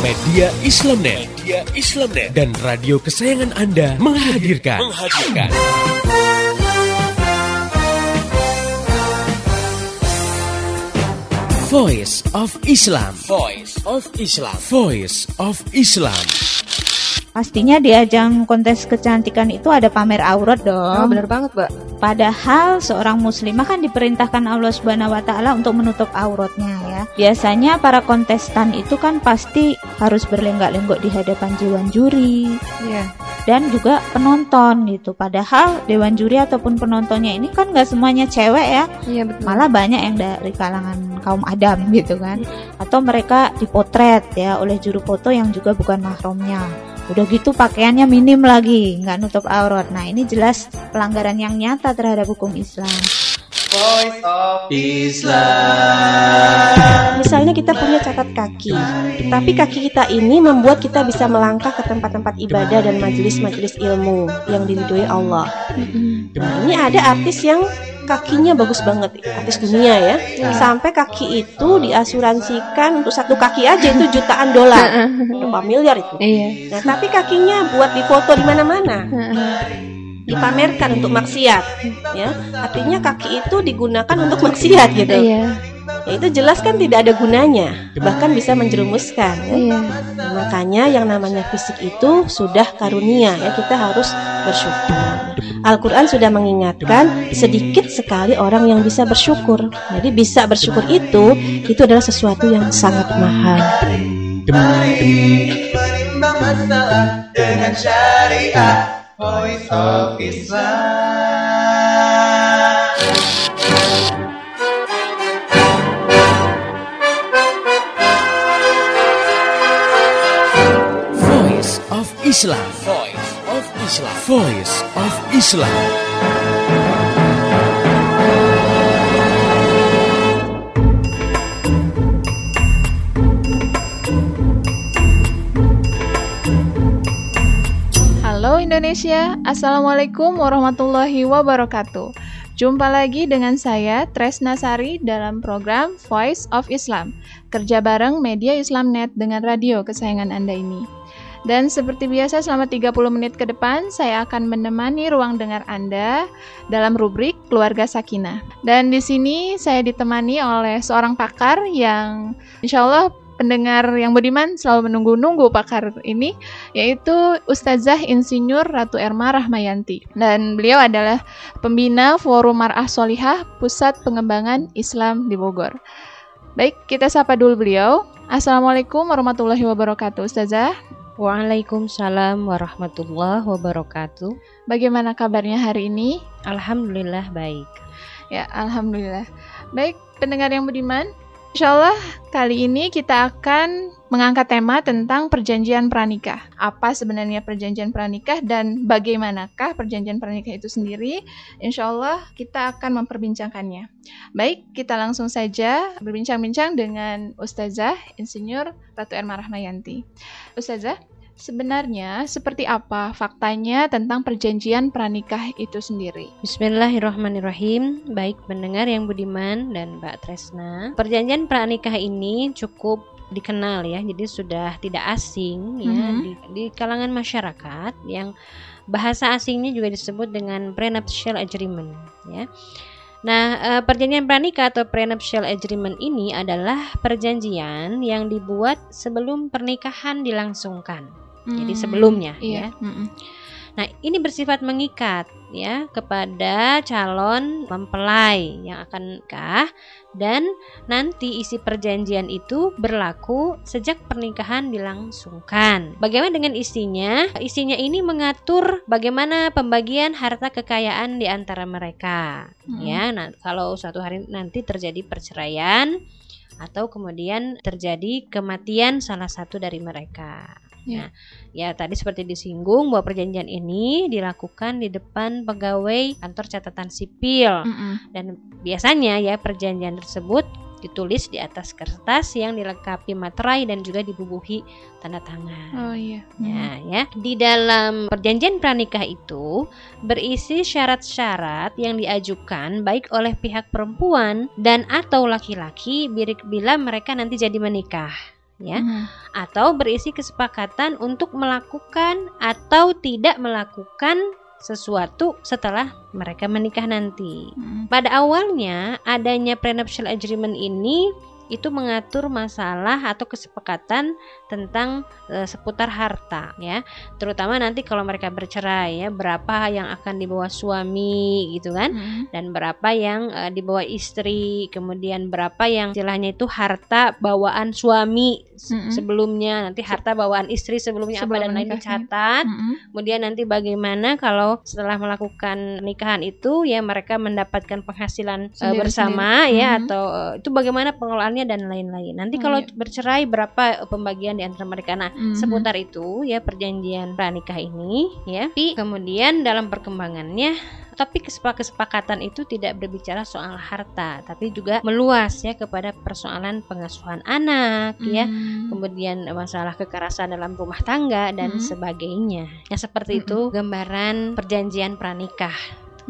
Media Islamnet, Media Islamnet dan radio kesayangan Anda menghadirkan, menghadirkan. Voice of Islam. Voice of Islam. Voice of Islam. Pastinya di ajang kontes kecantikan itu ada pamer aurat dong. Oh, bener banget, Mbak. Padahal seorang muslimah kan diperintahkan Allah Subhanahu wa taala untuk menutup auratnya ya. Biasanya para kontestan itu kan pasti harus berlenggak-lenggok di hadapan dewan juri Iya. dan juga penonton gitu. Padahal dewan juri ataupun penontonnya ini kan nggak semuanya cewek ya. Iya, betul. Malah banyak yang dari kalangan kaum adam gitu kan. Atau mereka dipotret ya oleh juru foto yang juga bukan mahramnya. Udah gitu pakaiannya minim lagi, nggak nutup aurat. Nah ini jelas pelanggaran yang nyata terhadap hukum Islam. Voice of Islam. Misalnya kita punya catat kaki, tapi kaki kita ini membuat kita bisa melangkah ke tempat-tempat ibadah dan majelis-majelis ilmu yang diridhoi Allah. Nah, ini ada artis yang kakinya bagus banget, artis dunia ya. Sampai kaki itu diasuransikan untuk satu kaki aja itu jutaan dolar, berapa miliar itu. Iya. Nah, tapi kakinya buat difoto di mana-mana dipamerkan untuk maksiat ya artinya kaki itu digunakan untuk maksiat gitu Iya. ya itu jelas kan tidak ada gunanya bahkan bisa menjerumuskan ya. Iya. makanya yang namanya fisik itu sudah karunia ya kita harus bersyukur Al-Quran sudah mengingatkan sedikit sekali orang yang bisa bersyukur jadi bisa bersyukur itu itu adalah sesuatu yang sangat mahal Mari menimbang masalah dengan syariah. Voice of Islam. Voice of Islam. Voice of Islam. Voice of Islam. Indonesia, Assalamualaikum warahmatullahi wabarakatuh. Jumpa lagi dengan saya Tresna Sari dalam program Voice of Islam, kerja bareng media Islamnet dengan radio kesayangan Anda ini. Dan seperti biasa selama 30 menit ke depan saya akan menemani ruang dengar Anda dalam rubrik Keluarga Sakinah. Dan di sini saya ditemani oleh seorang pakar yang insya Allah pendengar yang budiman selalu menunggu-nunggu pakar ini yaitu Ustazah Insinyur Ratu Erma Rahmayanti dan beliau adalah pembina Forum Mar'ah Solihah Pusat Pengembangan Islam di Bogor. Baik, kita sapa dulu beliau. Assalamualaikum warahmatullahi wabarakatuh, Ustazah. Waalaikumsalam warahmatullahi wabarakatuh. Bagaimana kabarnya hari ini? Alhamdulillah baik. Ya, alhamdulillah. Baik, pendengar yang budiman, insya Allah kali ini kita akan mengangkat tema tentang perjanjian pranikah. Apa sebenarnya perjanjian pranikah dan bagaimanakah perjanjian pranikah itu sendiri? Insya Allah kita akan memperbincangkannya. Baik, kita langsung saja berbincang-bincang dengan Ustazah Insinyur Ratu Erma Rahmayanti. Ustazah, sebenarnya seperti apa faktanya tentang perjanjian pranikah itu sendiri? Bismillahirrahmanirrahim. Baik pendengar yang budiman dan Mbak Tresna. Perjanjian pranikah ini cukup dikenal ya. Jadi sudah tidak asing ya Mhm. di, di kalangan masyarakat yang bahasa asingnya juga disebut dengan prenuptial agreement ya. Nah, eh, perjanjian pranikah atau prenuptial agreement ini adalah perjanjian yang dibuat sebelum pernikahan dilangsungkan. Jadi Hmm, sebelumnya iya. ya. mm-mm. Nah, ini bersifat mengikat ya kepada calon mempelai yang akan nikah dan nanti isi perjanjian itu berlaku sejak pernikahan dilangsungkan. Bagaimana dengan isinya? Isinya ini mengatur bagaimana pembagian harta kekayaan di antara mereka. Mm. Ya, nah kalau suatu hari nanti terjadi perceraian atau kemudian terjadi kematian salah satu dari mereka. Ya. Nah, ya tadi seperti disinggung bahwa perjanjian ini dilakukan di depan pegawai kantor catatan sipil Mm-mm. dan biasanya ya perjanjian tersebut ditulis di atas kertas yang dilengkapi materai dan juga dibubuhi tanda tangan. Oh iya. Ya, ya. Di dalam perjanjian pranikah itu berisi syarat-syarat yang diajukan baik oleh pihak perempuan dan atau laki-laki bila mereka nanti jadi menikah. Ya Mhm. atau berisi kesepakatan untuk melakukan atau tidak melakukan sesuatu setelah mereka menikah nanti. Mhm. Pada awalnya adanya prenuptial agreement ini itu mengatur masalah atau kesepakatan tentang eh, seputar harta ya. Terutama nanti kalau mereka bercerai ya, berapa yang akan dibawa suami gitu kan Mhm. dan berapa yang eh, dibawa istri, kemudian berapa yang istilahnya itu harta bawaan suami se- Mm-mm. sebelumnya, nanti harta bawaan istri sebelumnya Sebelum apa dan lain dicatat. Mhm. Kemudian nanti bagaimana kalau setelah melakukan nikahan itu ya mereka mendapatkan penghasilan eh, Sendiri-sendiri. bersama ya Mhm. atau eh, itu bagaimana pengelolaannya dan lain-lain. Nanti Oh, kalau iya. bercerai berapa eh, pembagian di antara mereka. Nah, Mhm. seputar itu ya perjanjian pranikah ini ya. Tapi kemudian dalam perkembangannya tapi kesepa- kesepakatan itu tidak berbicara soal harta, tapi juga meluas ya kepada persoalan pengasuhan anak ya, Mhm. kemudian masalah kekerasan dalam rumah tangga dan Mhm. sebagainya. Ya seperti itu gambaran perjanjian pranikah.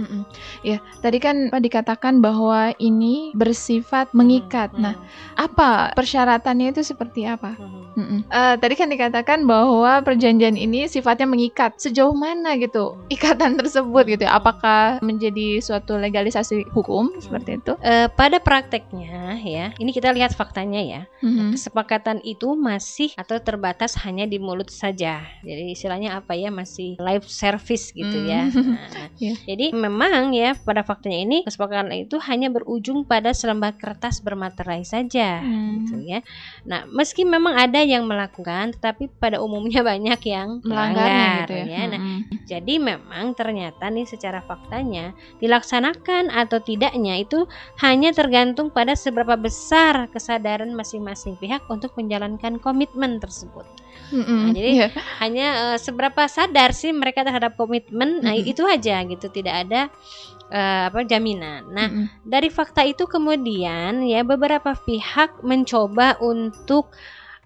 Mm-mm. Ya, tadi kan Pak dikatakan bahwa ini bersifat mengikat. Hmm, Nah, apa persyaratannya itu seperti apa? hmm. Mm-mm. Eh, tadi kan dikatakan bahwa perjanjian ini sifatnya mengikat. Sejauh mana gitu ikatan tersebut gitu? ya? Apakah menjadi suatu legalisasi hukum seperti itu? Eh, pada prakteknya ya, ini kita lihat faktanya ya. Mhm. Kesepakatan itu masih atau terbatas hanya di mulut saja. Jadi istilahnya apa ya masih live service gitu ya. Hmm. Nah, Iya. Jadi memang ya pada faktanya ini kesepakatan itu hanya berujung pada selembar kertas bermaterai saja Hmm. gitu ya. Nah, meski memang ada yang melakukan tetapi pada umumnya banyak yang melanggar gitu ya. ya. Nah, Mm-mm. jadi memang ternyata nih secara faktanya dilaksanakan atau tidaknya itu hanya tergantung pada seberapa besar kesadaran masing-masing pihak untuk menjalankan komitmen tersebut. Mm-mm. Nah, jadi Iya. Hanya eh, seberapa sadar sih mereka terhadap komitmen, nah Mm-mm. itu aja gitu, tidak ada eh, apa jaminan. Nah, Mm-mm. dari fakta itu kemudian ya beberapa pihak mencoba untuk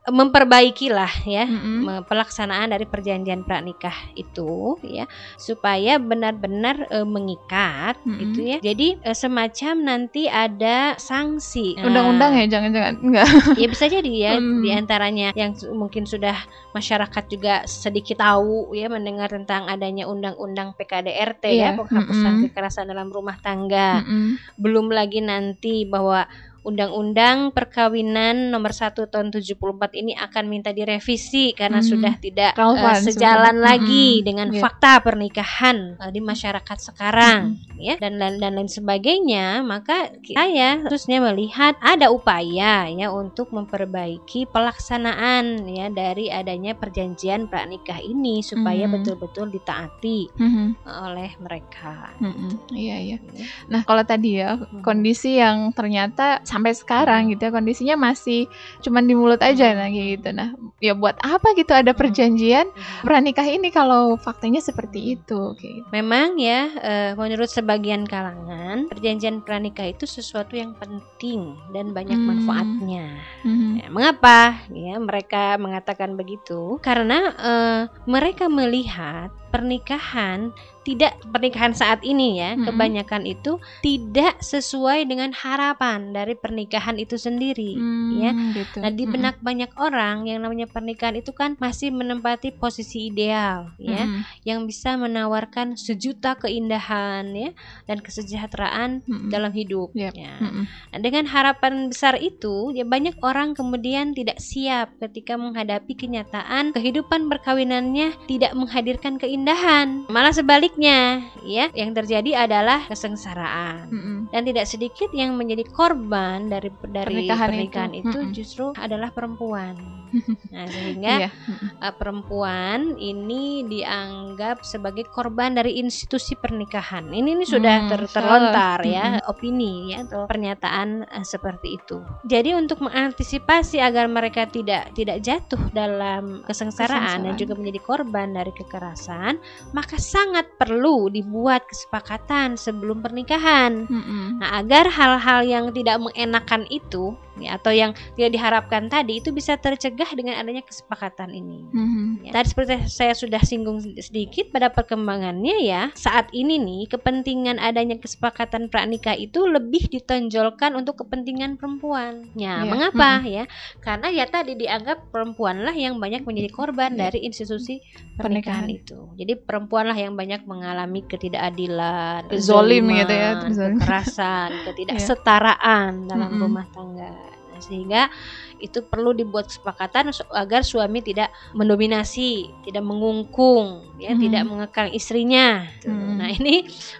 memperbaiki lah ya Mm-mm. me- pelaksanaan dari perjanjian pranikah itu ya supaya benar-benar eh, mengikat Mm-mm. gitu ya. Jadi eh, semacam nanti ada sanksi. Nah, Undang-undang ya, jangan-jangan enggak. ya bisa jadi ya Hmm. di antaranya yang su- mungkin sudah masyarakat juga sedikit tahu ya mendengar tentang adanya undang-undang PKDRT ya Iya, penghapusan mm-mm. kekerasan dalam rumah tangga Mm-mm. belum lagi nanti bahwa Undang-Undang Perkawinan Nomor 1 Tahun 74 ini akan minta direvisi karena Hmm. sudah tidak eh, sejalan sebenarnya. lagi dengan Iya. fakta pernikahan eh, di masyarakat sekarang ya dan dan dan lain sebagainya maka saya khususnya melihat ada upaya ya untuk memperbaiki pelaksanaan ya dari adanya perjanjian pranikah ini supaya Hmm. betul-betul ditaati Mhm. oleh mereka. Mm-mm. Iya iya. Nah kalau tadi ya kondisi yang ternyata sampai sekarang gitu ya kondisinya masih cuman di mulut aja nah kayak gitu. Nah ya buat apa gitu ada perjanjian pernikah ini kalau faktanya seperti itu gitu. Memang ya, eh, menurut sebagian kalangan, perjanjian pranikah itu sesuatu yang penting dan banyak Hmm. manfaatnya. Mhm. Ya, mengapa? Ya, mereka mengatakan begitu karena eh, mereka melihat pernikahan tidak pernikahan saat ini ya, Mm-mm. kebanyakan itu tidak sesuai dengan harapan dari pernikahan itu sendiri. ya. Hmm, gitu. Nah, di benak banyak orang yang namanya pernikahan itu kan masih menempati posisi ideal, ya Mm-mm. yang bisa menawarkan sejuta keindahan ya dan kesejahteraan Mm-mm. dalam hidup. Yep. Ya. Mm-mm. Nah, dengan harapan besar itu, ya banyak orang kemudian tidak siap ketika menghadapi kenyataan kehidupan perkawinannya tidak menghadirkan keindahan. Malah sebaliknya, ya, yang terjadi adalah kesengsaraan. Mm-mm. Dan tidak sedikit yang menjadi korban dari dari Pernikahan pernikahan, itu. itu, Mm-mm. justru adalah perempuan. Nah, sehingga Iya. Mm-mm. uh, perempuan ini dianggap sebagai korban dari institusi pernikahan. Ini ini sudah Hmm, ter- terlontar ya opini ya atau pernyataan uh, seperti itu. Jadi untuk mengantisipasi agar mereka tidak tidak jatuh dalam kesengsaraan, dan Kesengsaraan. juga menjadi korban dari kekerasan, maka sangat perlu dibuat kesepakatan sebelum pernikahan. Mm-mm. Nah, agar hal-hal yang tidak mengenakan itu ya, atau yang tidak diharapkan tadi itu bisa tercegah dengan adanya kesepakatan ini. Mhm. Ya. Tadi seperti saya sudah singgung sedikit pada perkembangannya ya saat ini nih kepentingan adanya kesepakatan pranikah itu lebih ditonjolkan untuk kepentingan perempuan. Ya, Iya. mengapa ya? Karena ya tadi dianggap perempuanlah yang banyak menjadi korban Iya. dari institusi pernikahan, Pernikahan. itu. Jadi perempuanlah yang banyak mengalami ketidakadilan, Zolim gitu ya, zolim. kekerasan, ketidaksetaraan dalam Mm-mm. rumah tangga. Sehingga itu perlu dibuat kesepakatan agar suami tidak mendominasi, tidak mengungkung, ya, Mhm. tidak mengekang istrinya. Tuh. Mhm. Nah ini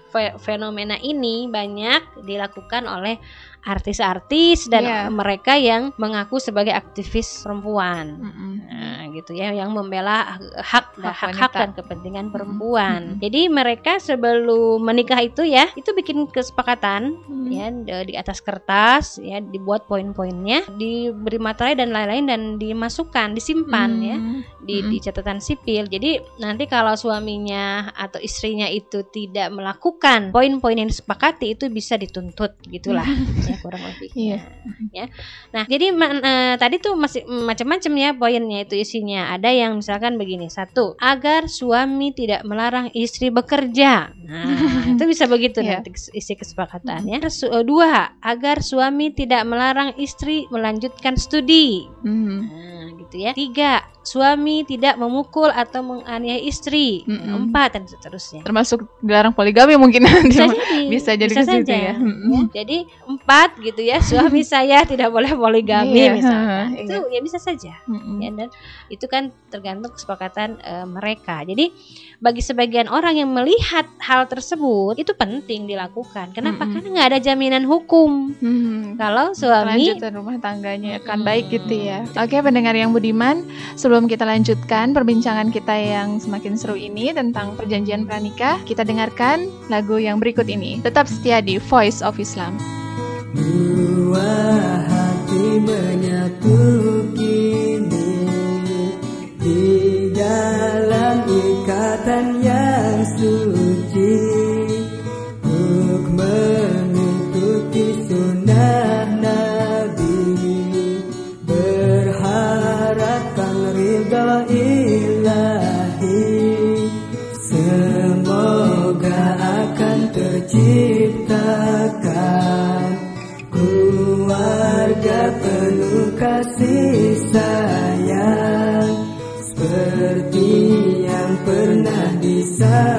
fe- fenomena ini banyak dilakukan oleh artis-artis dan Iya. mereka yang mengaku sebagai aktivis perempuan. Mhm. Nah, gitu ya, yang membela hak Hak hak-hak dan kepentingan perempuan. Mm-mm. Jadi mereka sebelum menikah itu ya, itu bikin kesepakatan Mhm. ya di- di atas kertas ya dibuat poin-poinnya, diberi materai dan lain-lain dan dimasukkan, disimpan ya Mhm. di, Mm-mm. di catatan sipil. Jadi nanti kalau suaminya atau istrinya itu tidak melakukan poin-poin yang disepakati itu bisa dituntut gitulah ya kurang lebih. Iya. Ya. Nah, jadi eh, tadi tuh masih mm, macam-macam ya poinnya itu isinya. Ada yang misalkan begini, satu, agar suami tidak melarang istri bekerja. Nah, itu bisa begitu Iya. nanti isi kesepakatannya. Su- eh, dua, agar suami tidak melarang istri melanjutkan studi. Mhm. Nah, gitu ya. Tiga, suami tidak memukul atau menganiaya istri. Mm-mm. Empat dan seterusnya. Termasuk dilarang poligami mungkin nanti. Bisa jadi, Bisa jadi situ saja, ya. Mm-mm. Jadi empat gitu ya, suami saya tidak boleh poligami Iya, misalnya. Itu ya bisa saja. Mhm. Ya, dan itu kan tergantung kesepakatan eh, mereka. Jadi bagi sebagian orang yang melihat hal tersebut itu penting dilakukan. Kenapa? Mm-mm. Karena nggak ada jaminan hukum. Mhm. Kalau suami Kelanjutan rumah tangganya akan Mm-mm. baik gitu ya. Oke pendengar yang budiman, sebelum kita lanjutkan perbincangan kita yang semakin seru ini tentang perjanjian pranikah, kita dengarkan lagu yang berikut ini. Tetap setia di Voice of Islam. desire.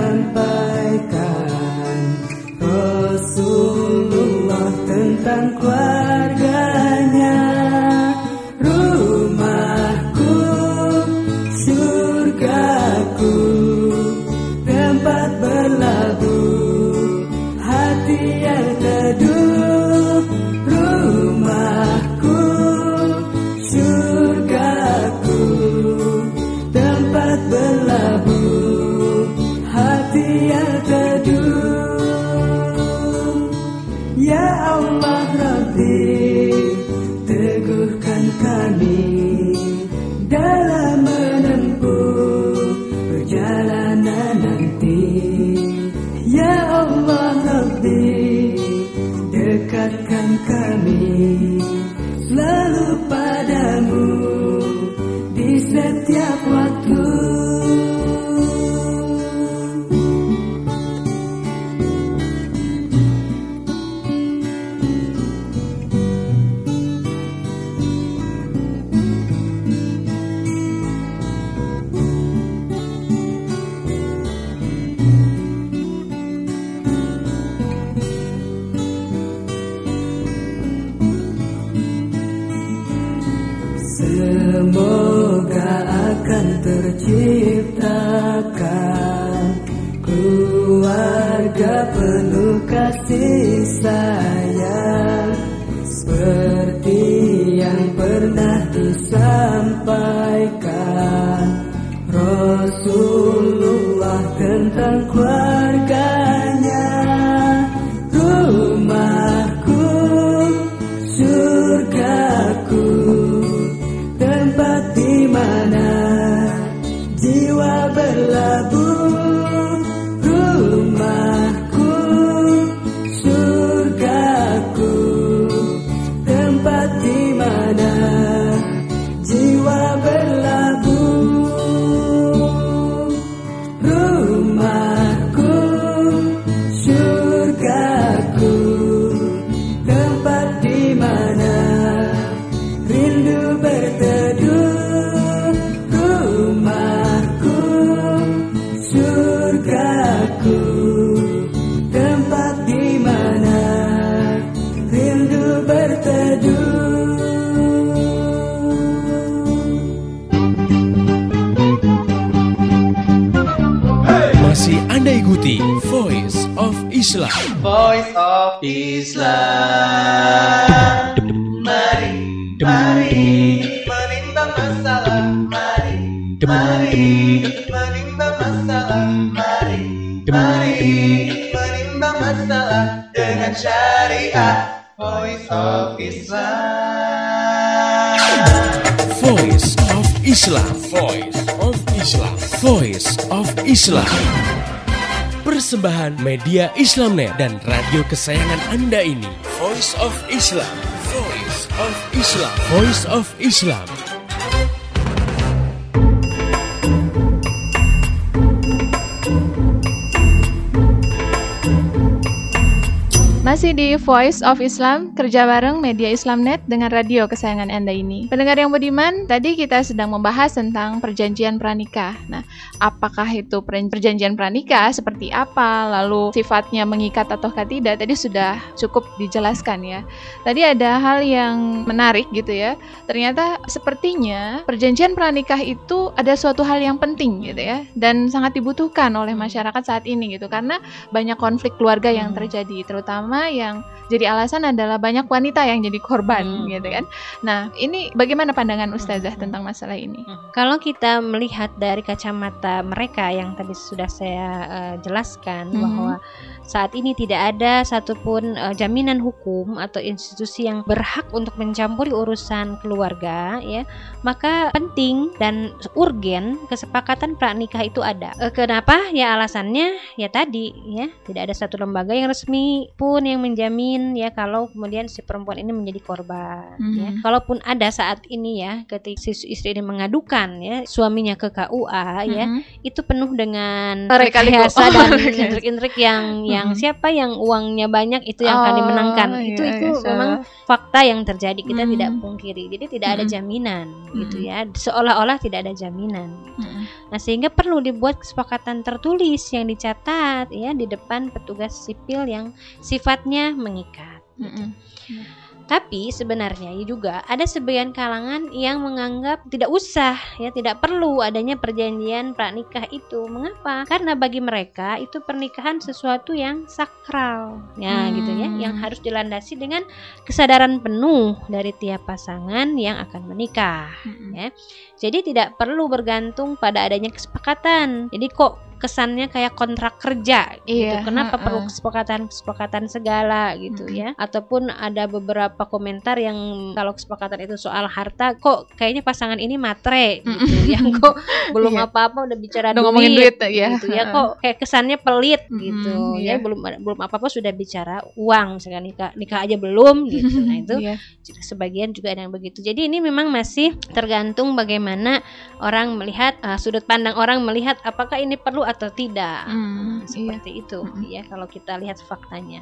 Of Islam. Mari, mari menimbang masalah. Mari, mari menimbang masalah. Mari, mari menimbang masalah dengan syariat. Voice of Islam. Voice of Islam. Voice of Islam. Voice of Islam. Persembahan media Islamnet dan radio kesayangan Anda ini. Voice of Islam. Voice of Islam. Voice of Islam. Masih di Voice of Islam, kerja bareng media Islamnet dengan radio kesayangan Anda ini. Pendengar yang budiman, tadi kita sedang membahas tentang perjanjian pranikah. Nah, apakah itu per- perjanjian pranikah, seperti apa, lalu sifatnya mengikat ataukah tidak, tadi sudah cukup dijelaskan ya. Tadi ada hal yang menarik gitu ya. Ternyata sepertinya perjanjian pranikah itu ada suatu hal yang penting gitu ya, dan sangat dibutuhkan oleh masyarakat saat ini gitu, karena banyak konflik keluarga yang terjadi, terutama yang jadi alasan adalah banyak wanita yang jadi korban Hmm. gitu kan. Nah, ini bagaimana pandangan Ustazah tentang masalah ini? Kalau kita melihat dari kacamata mereka yang tadi sudah saya eh, jelaskan Mhm. bahwa saat ini tidak ada satupun eh, jaminan hukum atau institusi yang berhak untuk mencampuri urusan keluarga ya, maka penting dan urgen kesepakatan pranikah itu ada. Eh, kenapa? Ya alasannya ya tadi ya, tidak ada satu lembaga yang resmi pun yang menjamin ya kalau kemudian si perempuan ini menjadi korban ya. Mhm. Kalaupun ada saat ini ya ketika si istri ini mengadukan ya suaminya ke KUA ya Mhm. itu penuh dengan rekayasa Oh, dan intrik-intrik yang yang Mhm. siapa yang uangnya banyak itu yang akan Oh, dimenangkan iya, itu itu iya, memang fakta yang terjadi kita Mhm. tidak pungkiri jadi tidak ada Mhm. jaminan gitu Mhm. ya seolah-olah tidak ada jaminan Mhm. nah sehingga perlu dibuat kesepakatan tertulis yang dicatat ya di depan petugas sipil yang sifatnya mengikat Mhm. tapi sebenarnya ya juga ada sebagian kalangan yang menganggap tidak usah ya tidak perlu adanya perjanjian pranikah itu. Mengapa? Karena bagi mereka itu pernikahan sesuatu yang sakral. Ya gitu ya, Hmm. yang harus dilandasi dengan kesadaran penuh dari tiap pasangan yang akan menikah. Mhm. Ya. Jadi tidak perlu bergantung pada adanya kesepakatan. Jadi kok kesannya kayak kontrak kerja gitu. Iya, Kenapa heeh. perlu kesepakatan-kesepakatan segala gitu Mm-mm. ya? Ataupun ada beberapa komentar yang kalau kesepakatan itu soal harta kok kayaknya pasangan ini matre gitu. Mm-mm. Yang kok belum Iya. apa-apa udah bicara Udah duit. ngomongin duit ya. gitu ya kok kayak kesannya pelit Mm-mm, gitu iya. ya belum belum apa-apa sudah bicara uang misalkan nikah nikah aja belum gitu nah itu Iya. sebagian juga ada yang begitu. Jadi ini memang masih tergantung bagaimana orang melihat uh, sudut pandang orang melihat apakah ini perlu atau tidak. Hmm, Nah, iya. seperti itu Mm-mm. ya kalau kita lihat faktanya.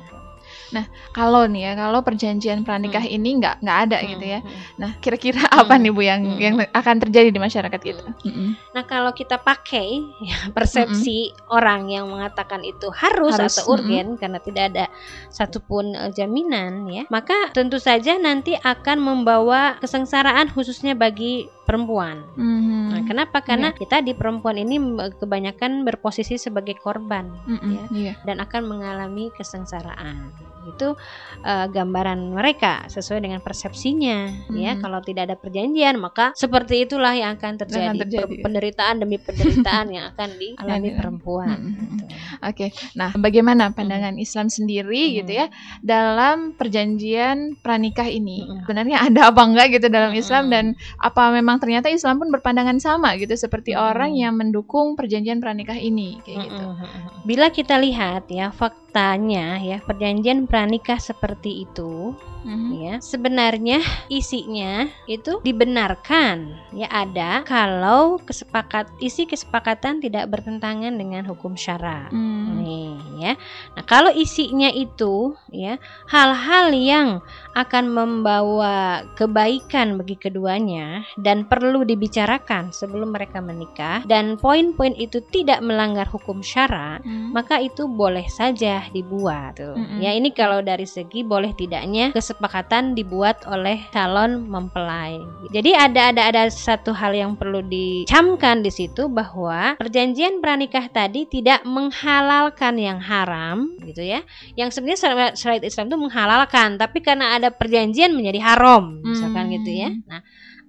Kalau nih ya, kalau perjanjian pranikah Hmm. ini nggak nggak ada gitu ya. Hmm. Nah, kira-kira apa Hmm. nih Bu yang Hmm. yang akan terjadi di masyarakat kita? Mhm. Nah kalau kita pakai ya, persepsi orang yang mengatakan itu harus, Harus, atau urgen karena tidak ada satupun uh, jaminan ya, maka tentu saja nanti akan membawa kesengsaraan khususnya bagi perempuan. Mhm. Nah, kenapa? Karena kita di perempuan ini kebanyakan berposisi sebagai korban Mhm, ya. Iya. dan akan mengalami kesengsaraan. Itu uh, gambaran mereka sesuai dengan persepsinya ya. Mhm. Kalau tidak ada perjanjian, maka seperti itulah yang akan terjadi, terjadi. Per- penderitaan demi penderitaan yang akan dialami perempuan. Mhm. gitu. Oke, nah bagaimana pandangan Islam sendiri Hmm. gitu ya dalam perjanjian pranikah ini? Hmm. Sebenarnya ada apa enggak gitu dalam Islam Hmm. dan apa memang ternyata Islam pun berpandangan sama gitu seperti Hmm. orang yang mendukung perjanjian pranikah ini kayak gitu. Mm-mm. Bila kita lihat ya faktanya ya perjanjian pranikah seperti itu Mhm. ya sebenarnya isinya itu dibenarkan ya ada kalau kesepakat isi kesepakatan tidak bertentangan dengan hukum syara. Hmm. Nih ya. Nah, kalau isinya itu ya hal-hal yang akan membawa kebaikan bagi keduanya dan perlu dibicarakan sebelum mereka menikah dan poin-poin itu tidak melanggar hukum syara, Hmm. maka itu boleh saja dibuat. Tuh. Mm-mm. Ya, ini kalau dari segi boleh tidaknya kesepakatan dibuat oleh calon mempelai. Jadi ada ada ada satu hal yang perlu dicamkan di situ bahwa perjanjian pranikah tadi tidak menghalalkan yang haram gitu ya. Yang sebenarnya syariat, Islam itu menghalalkan, tapi karena ada perjanjian menjadi haram, misalkan Hmm. gitu ya. Nah,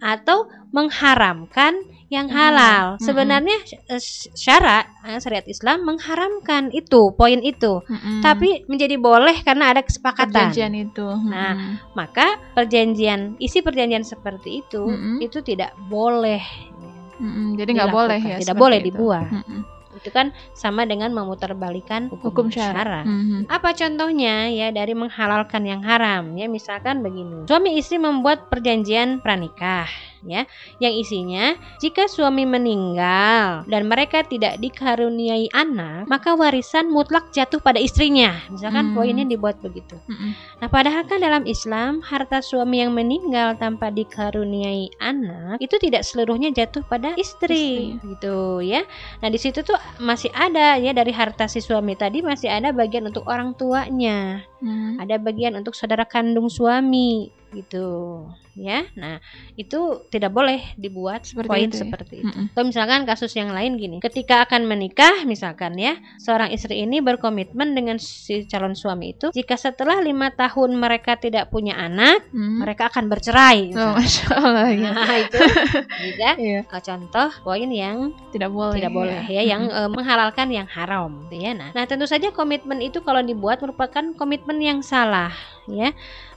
atau mengharamkan yang halal. halal. Mm-mm. Sebenarnya eh, syara eh, syariat Islam mengharamkan itu, poin itu. Mm-mm. Tapi menjadi boleh karena ada kesepakatan. perjanjian itu. Nah, Mm-mm. Maka perjanjian isi perjanjian seperti itu Mm-mm. itu tidak boleh Mm-mm. jadi nggak boleh ya. tidak boleh itu. dibuat. Mm-mm. Itu kan sama dengan memutarbalikkan hukum, Hukum syara. syara. Mhm. Apa contohnya ya dari menghalalkan yang haram ya misalkan begini. Suami istri membuat perjanjian pranikah ya yang isinya jika suami meninggal dan mereka tidak dikaruniai anak maka warisan mutlak jatuh pada istrinya. Misalkan Hmm. poinnya dibuat begitu. Mm-mm. Nah, padahal kan dalam Islam harta suami yang meninggal tanpa dikaruniai anak itu tidak seluruhnya jatuh pada istri, gitu ya. Nah, di situ tuh masih ada ya dari harta si suami tadi masih ada bagian untuk orang tuanya, Mhm. ada bagian untuk saudara kandung suami gitu ya. Nah, itu tidak boleh dibuat Seperti poin itu ya. seperti itu. Mm-mm. Atau misalkan kasus yang lain gini, ketika akan menikah misalkan ya, seorang istri ini berkomitmen dengan si calon suami itu, jika setelah lima tahun mereka tidak punya anak, Mhm. mereka akan bercerai. Oh, masya Allah ya. Nah itu juga Iya, eh, contoh poin yang tidak boleh. tidak boleh ya, yang eh, menghalalkan yang haram, gitu ya. Nah, nah tentu saja komitmen itu kalau dibuat merupakan komitmen yang salah, ya.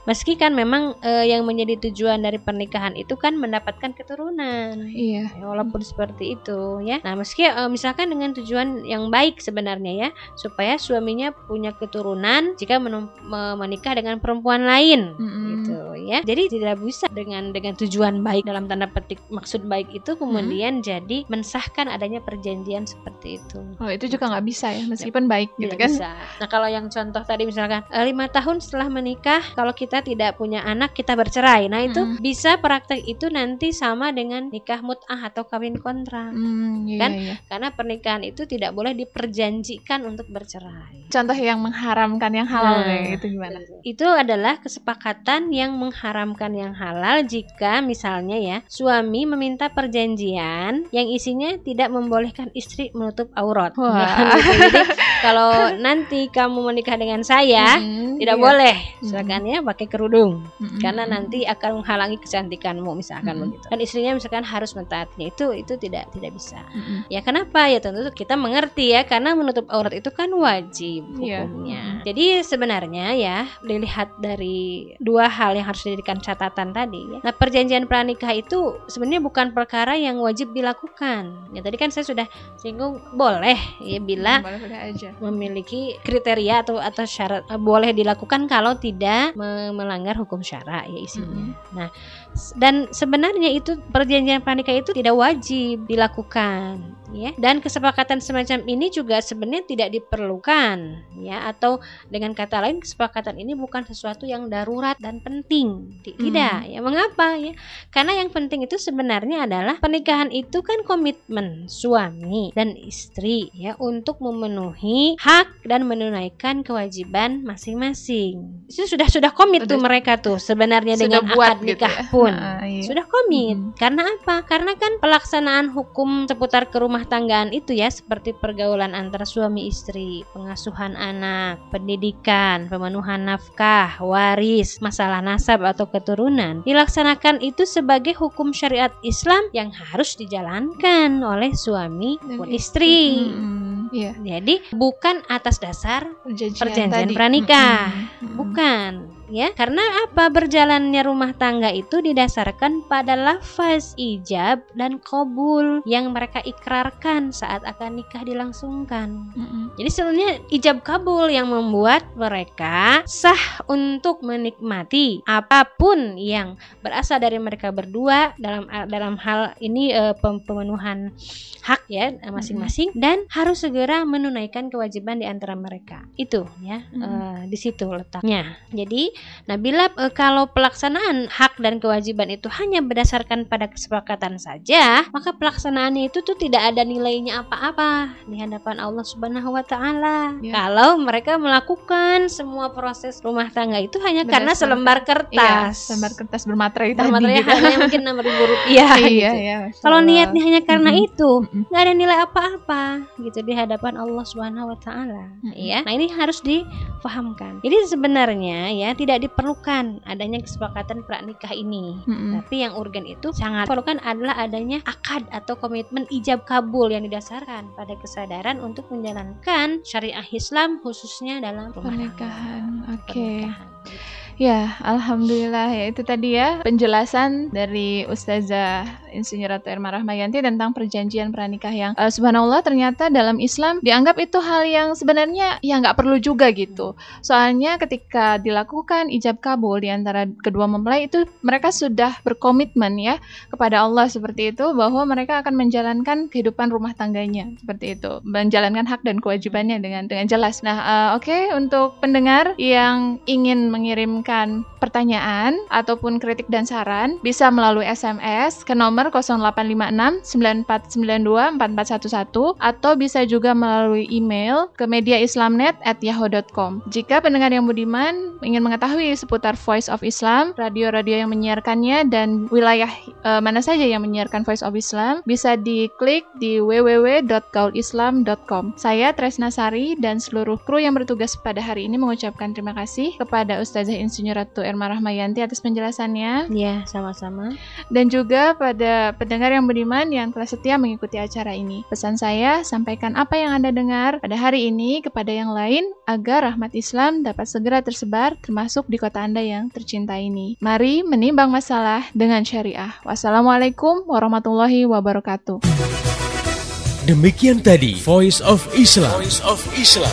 Meski kan memang eh, yang menjadi tujuan dari pernikahan itu kan mendapatkan keturunan. Iya. Ya, walaupun seperti itu ya. Nah, meski eh, misalkan dengan tujuan yang baik sebenarnya ya, supaya suaminya punya keturunan jika menikah dengan perempuan lain Mm-mm. gitu ya. Jadi tidak bisa dengan dengan tujuan baik dalam tanda petik maksud baik itu kemudian jadi mensahkan adanya perjanjian seperti itu. Oh itu juga nggak bisa ya, meskipun baik gitu kan? bisa. Nah kalau yang contoh tadi misalkan eh, lima tahun setelah menikah kalau kita tidak punya anak kita bercerai. Nah itu Mm. bisa praktek itu nanti sama dengan nikah mut'ah atau kawin kontrak. Hmm, iya, Kan? iya. Karena pernikahan itu tidak boleh diperjanjikan untuk bercerai. Contoh yang mengharamkan yang halal Nah, ya, itu gimana? Itu adalah kesepakatan yang mengharamkan yang halal jika misalnya ya suami meminta perjanjian yang isinya tidak membolehkan istri menutup aurat. Wah. Jadi kalau nanti kamu menikah dengan saya Mm, tidak iya. boleh misalkan ya pakai kerudung Mm-mm. karena nanti akan menghalangi kecantikanmu misalkan Mm-mm. begitu. Dan istrinya misalkan harus mentaatinya itu itu tidak tidak bisa. Mm-mm. Ya kenapa? Ya tentu kita mengerti ya karena menutup aurat itu kan wajib Iya. hukumnya. Jadi sebenarnya ya dilihat dari dua hal yang harus dijadikan catatan tadi ya. Nah, perjanjian pranikah itu sebenarnya bukan perkara yang wajib dilakukan. Ya tadi kan saya sudah singgung boleh ya bila boleh-boleh aja. memiliki kriteria atau atau syarat eh, boleh dilakukan kalau tidak me- melanggar hukum syara ya isinya. Nah, s- dan sebenarnya itu perjanjian pranikah itu tidak wajib dilakukan ya. Dan kesepakatan semacam ini juga sebenarnya tidak diperlukan ya atau dengan kata lain kesepakatan ini bukan sesuatu yang darurat dan penting. Ti- Tidak ya. Mengapa ya? Karena yang penting itu sebenarnya adalah pernikahan itu kan komitmen suami dan istri ya untuk memenuhi hak dan menunaikan kewajiban masing-masing. Itu sudah sudah komit tuh mereka tuh sebenarnya dengan buat akad gitu nikah ya. pun. Ah, iya. Sudah komit. Mhm. Karena apa? Karena kan pelaksanaan hukum seputar kerumah tanggaan itu ya seperti pergaulan antara suami istri, pengasuhan anak, pendidikan, pemenuhan nafkah, waris, masalah nasab atau keturunan dilaksanakan itu sebagai hukum syariat Islam yang harus dijalankan oleh suami Dan maupun istri. istri. Mm-mm. Iya. Jadi bukan atas dasar Perjanjian, Perjanjian tadi. pranikah. Mm-mm. Bukan, ya. Karena apa? Berjalannya rumah tangga itu didasarkan pada lafaz ijab dan kobul yang mereka ikrarkan saat akan nikah dilangsungkan. Mm-mm. Jadi sebenarnya ijab kabul yang membuat mereka sah untuk menikmati apa pun yang berasal dari mereka berdua dalam dalam hal ini pem- pemenuhan hak ya masing-masing dan harus segera menunaikan kewajiban di antara mereka. Itu ya Mhm. eh, di situ letaknya. Jadi Nah, bila e, kalau pelaksanaan hak dan kewajiban itu hanya berdasarkan pada kesepakatan saja, maka pelaksanaannya itu tuh tidak ada nilainya apa-apa di hadapan Allah Subhanahu wa taala. Ya. Kalau mereka melakukan semua proses rumah tangga itu hanya karena Berdasarkan- selembar Iya, kertas. lembar kertas bermaterai tadi Materinya gitu. harganya mungkin enam ribu rupiah. iya, gitu. iya. Masya Kalau niatnya hanya karena Mm-mm. itu, Mm-mm. nggak ada nilai apa-apa gitu di hadapan Allah Subhanahu wa taala, Mm-mm. ya. Nah, ini harus dipahamkan. Jadi sebenarnya ya tidak diperlukan adanya kesepakatan pranikah ini. Mm-mm. Tapi yang urgen itu sangat diperlukan adalah adanya akad atau komitmen ijab kabul yang didasarkan pada kesadaran untuk menjalankan syariah Islam khususnya dalam rumah. Pernikahan. Oke. Pernikahan. Ya, alhamdulillah ya itu tadi ya penjelasan dari Ustazah Insinyur Ratu Erma Rahmayanti tentang perjanjian pranikah yang eh, subhanallah ternyata dalam Islam dianggap itu hal yang sebenarnya ya nggak perlu juga gitu. Soalnya ketika dilakukan ijab kabul di antara kedua mempelai itu mereka sudah berkomitmen ya kepada Allah seperti itu bahwa mereka akan menjalankan kehidupan rumah tangganya seperti itu, menjalankan hak dan kewajibannya dengan dengan jelas. Nah, eh, oke untuk pendengar yang ingin mengirimkan pertanyaan ataupun kritik dan saran bisa melalui SMS ke nomor 0856 9492 4411 atau bisa juga melalui email ke mediaislamnet@yahoo.com. Jika pendengar yang budiman ingin mengetahui seputar Voice of Islam, radio-radio yang menyiarkannya dan wilayah eh, mana saja yang menyiarkan Voice of Islam, bisa diklik di www.gaulislam.com. Saya Tresna Sari dan seluruh kru yang bertugas pada hari ini mengucapkan terima kasih kepada Ustazah Insinyur Ratu Erma Rahmayanti atas penjelasannya Ya, sama-sama. dan juga pada pendengar yang beriman yang telah setia mengikuti acara ini. Pesan saya, sampaikan apa yang Anda dengar pada hari ini kepada yang lain agar rahmat Islam dapat segera tersebar termasuk di kota Anda yang tercinta ini. Mari menimbang masalah dengan syariah. Wassalamualaikum warahmatullahi wabarakatuh. Demikian tadi Voice of Islam. Voice of Islam.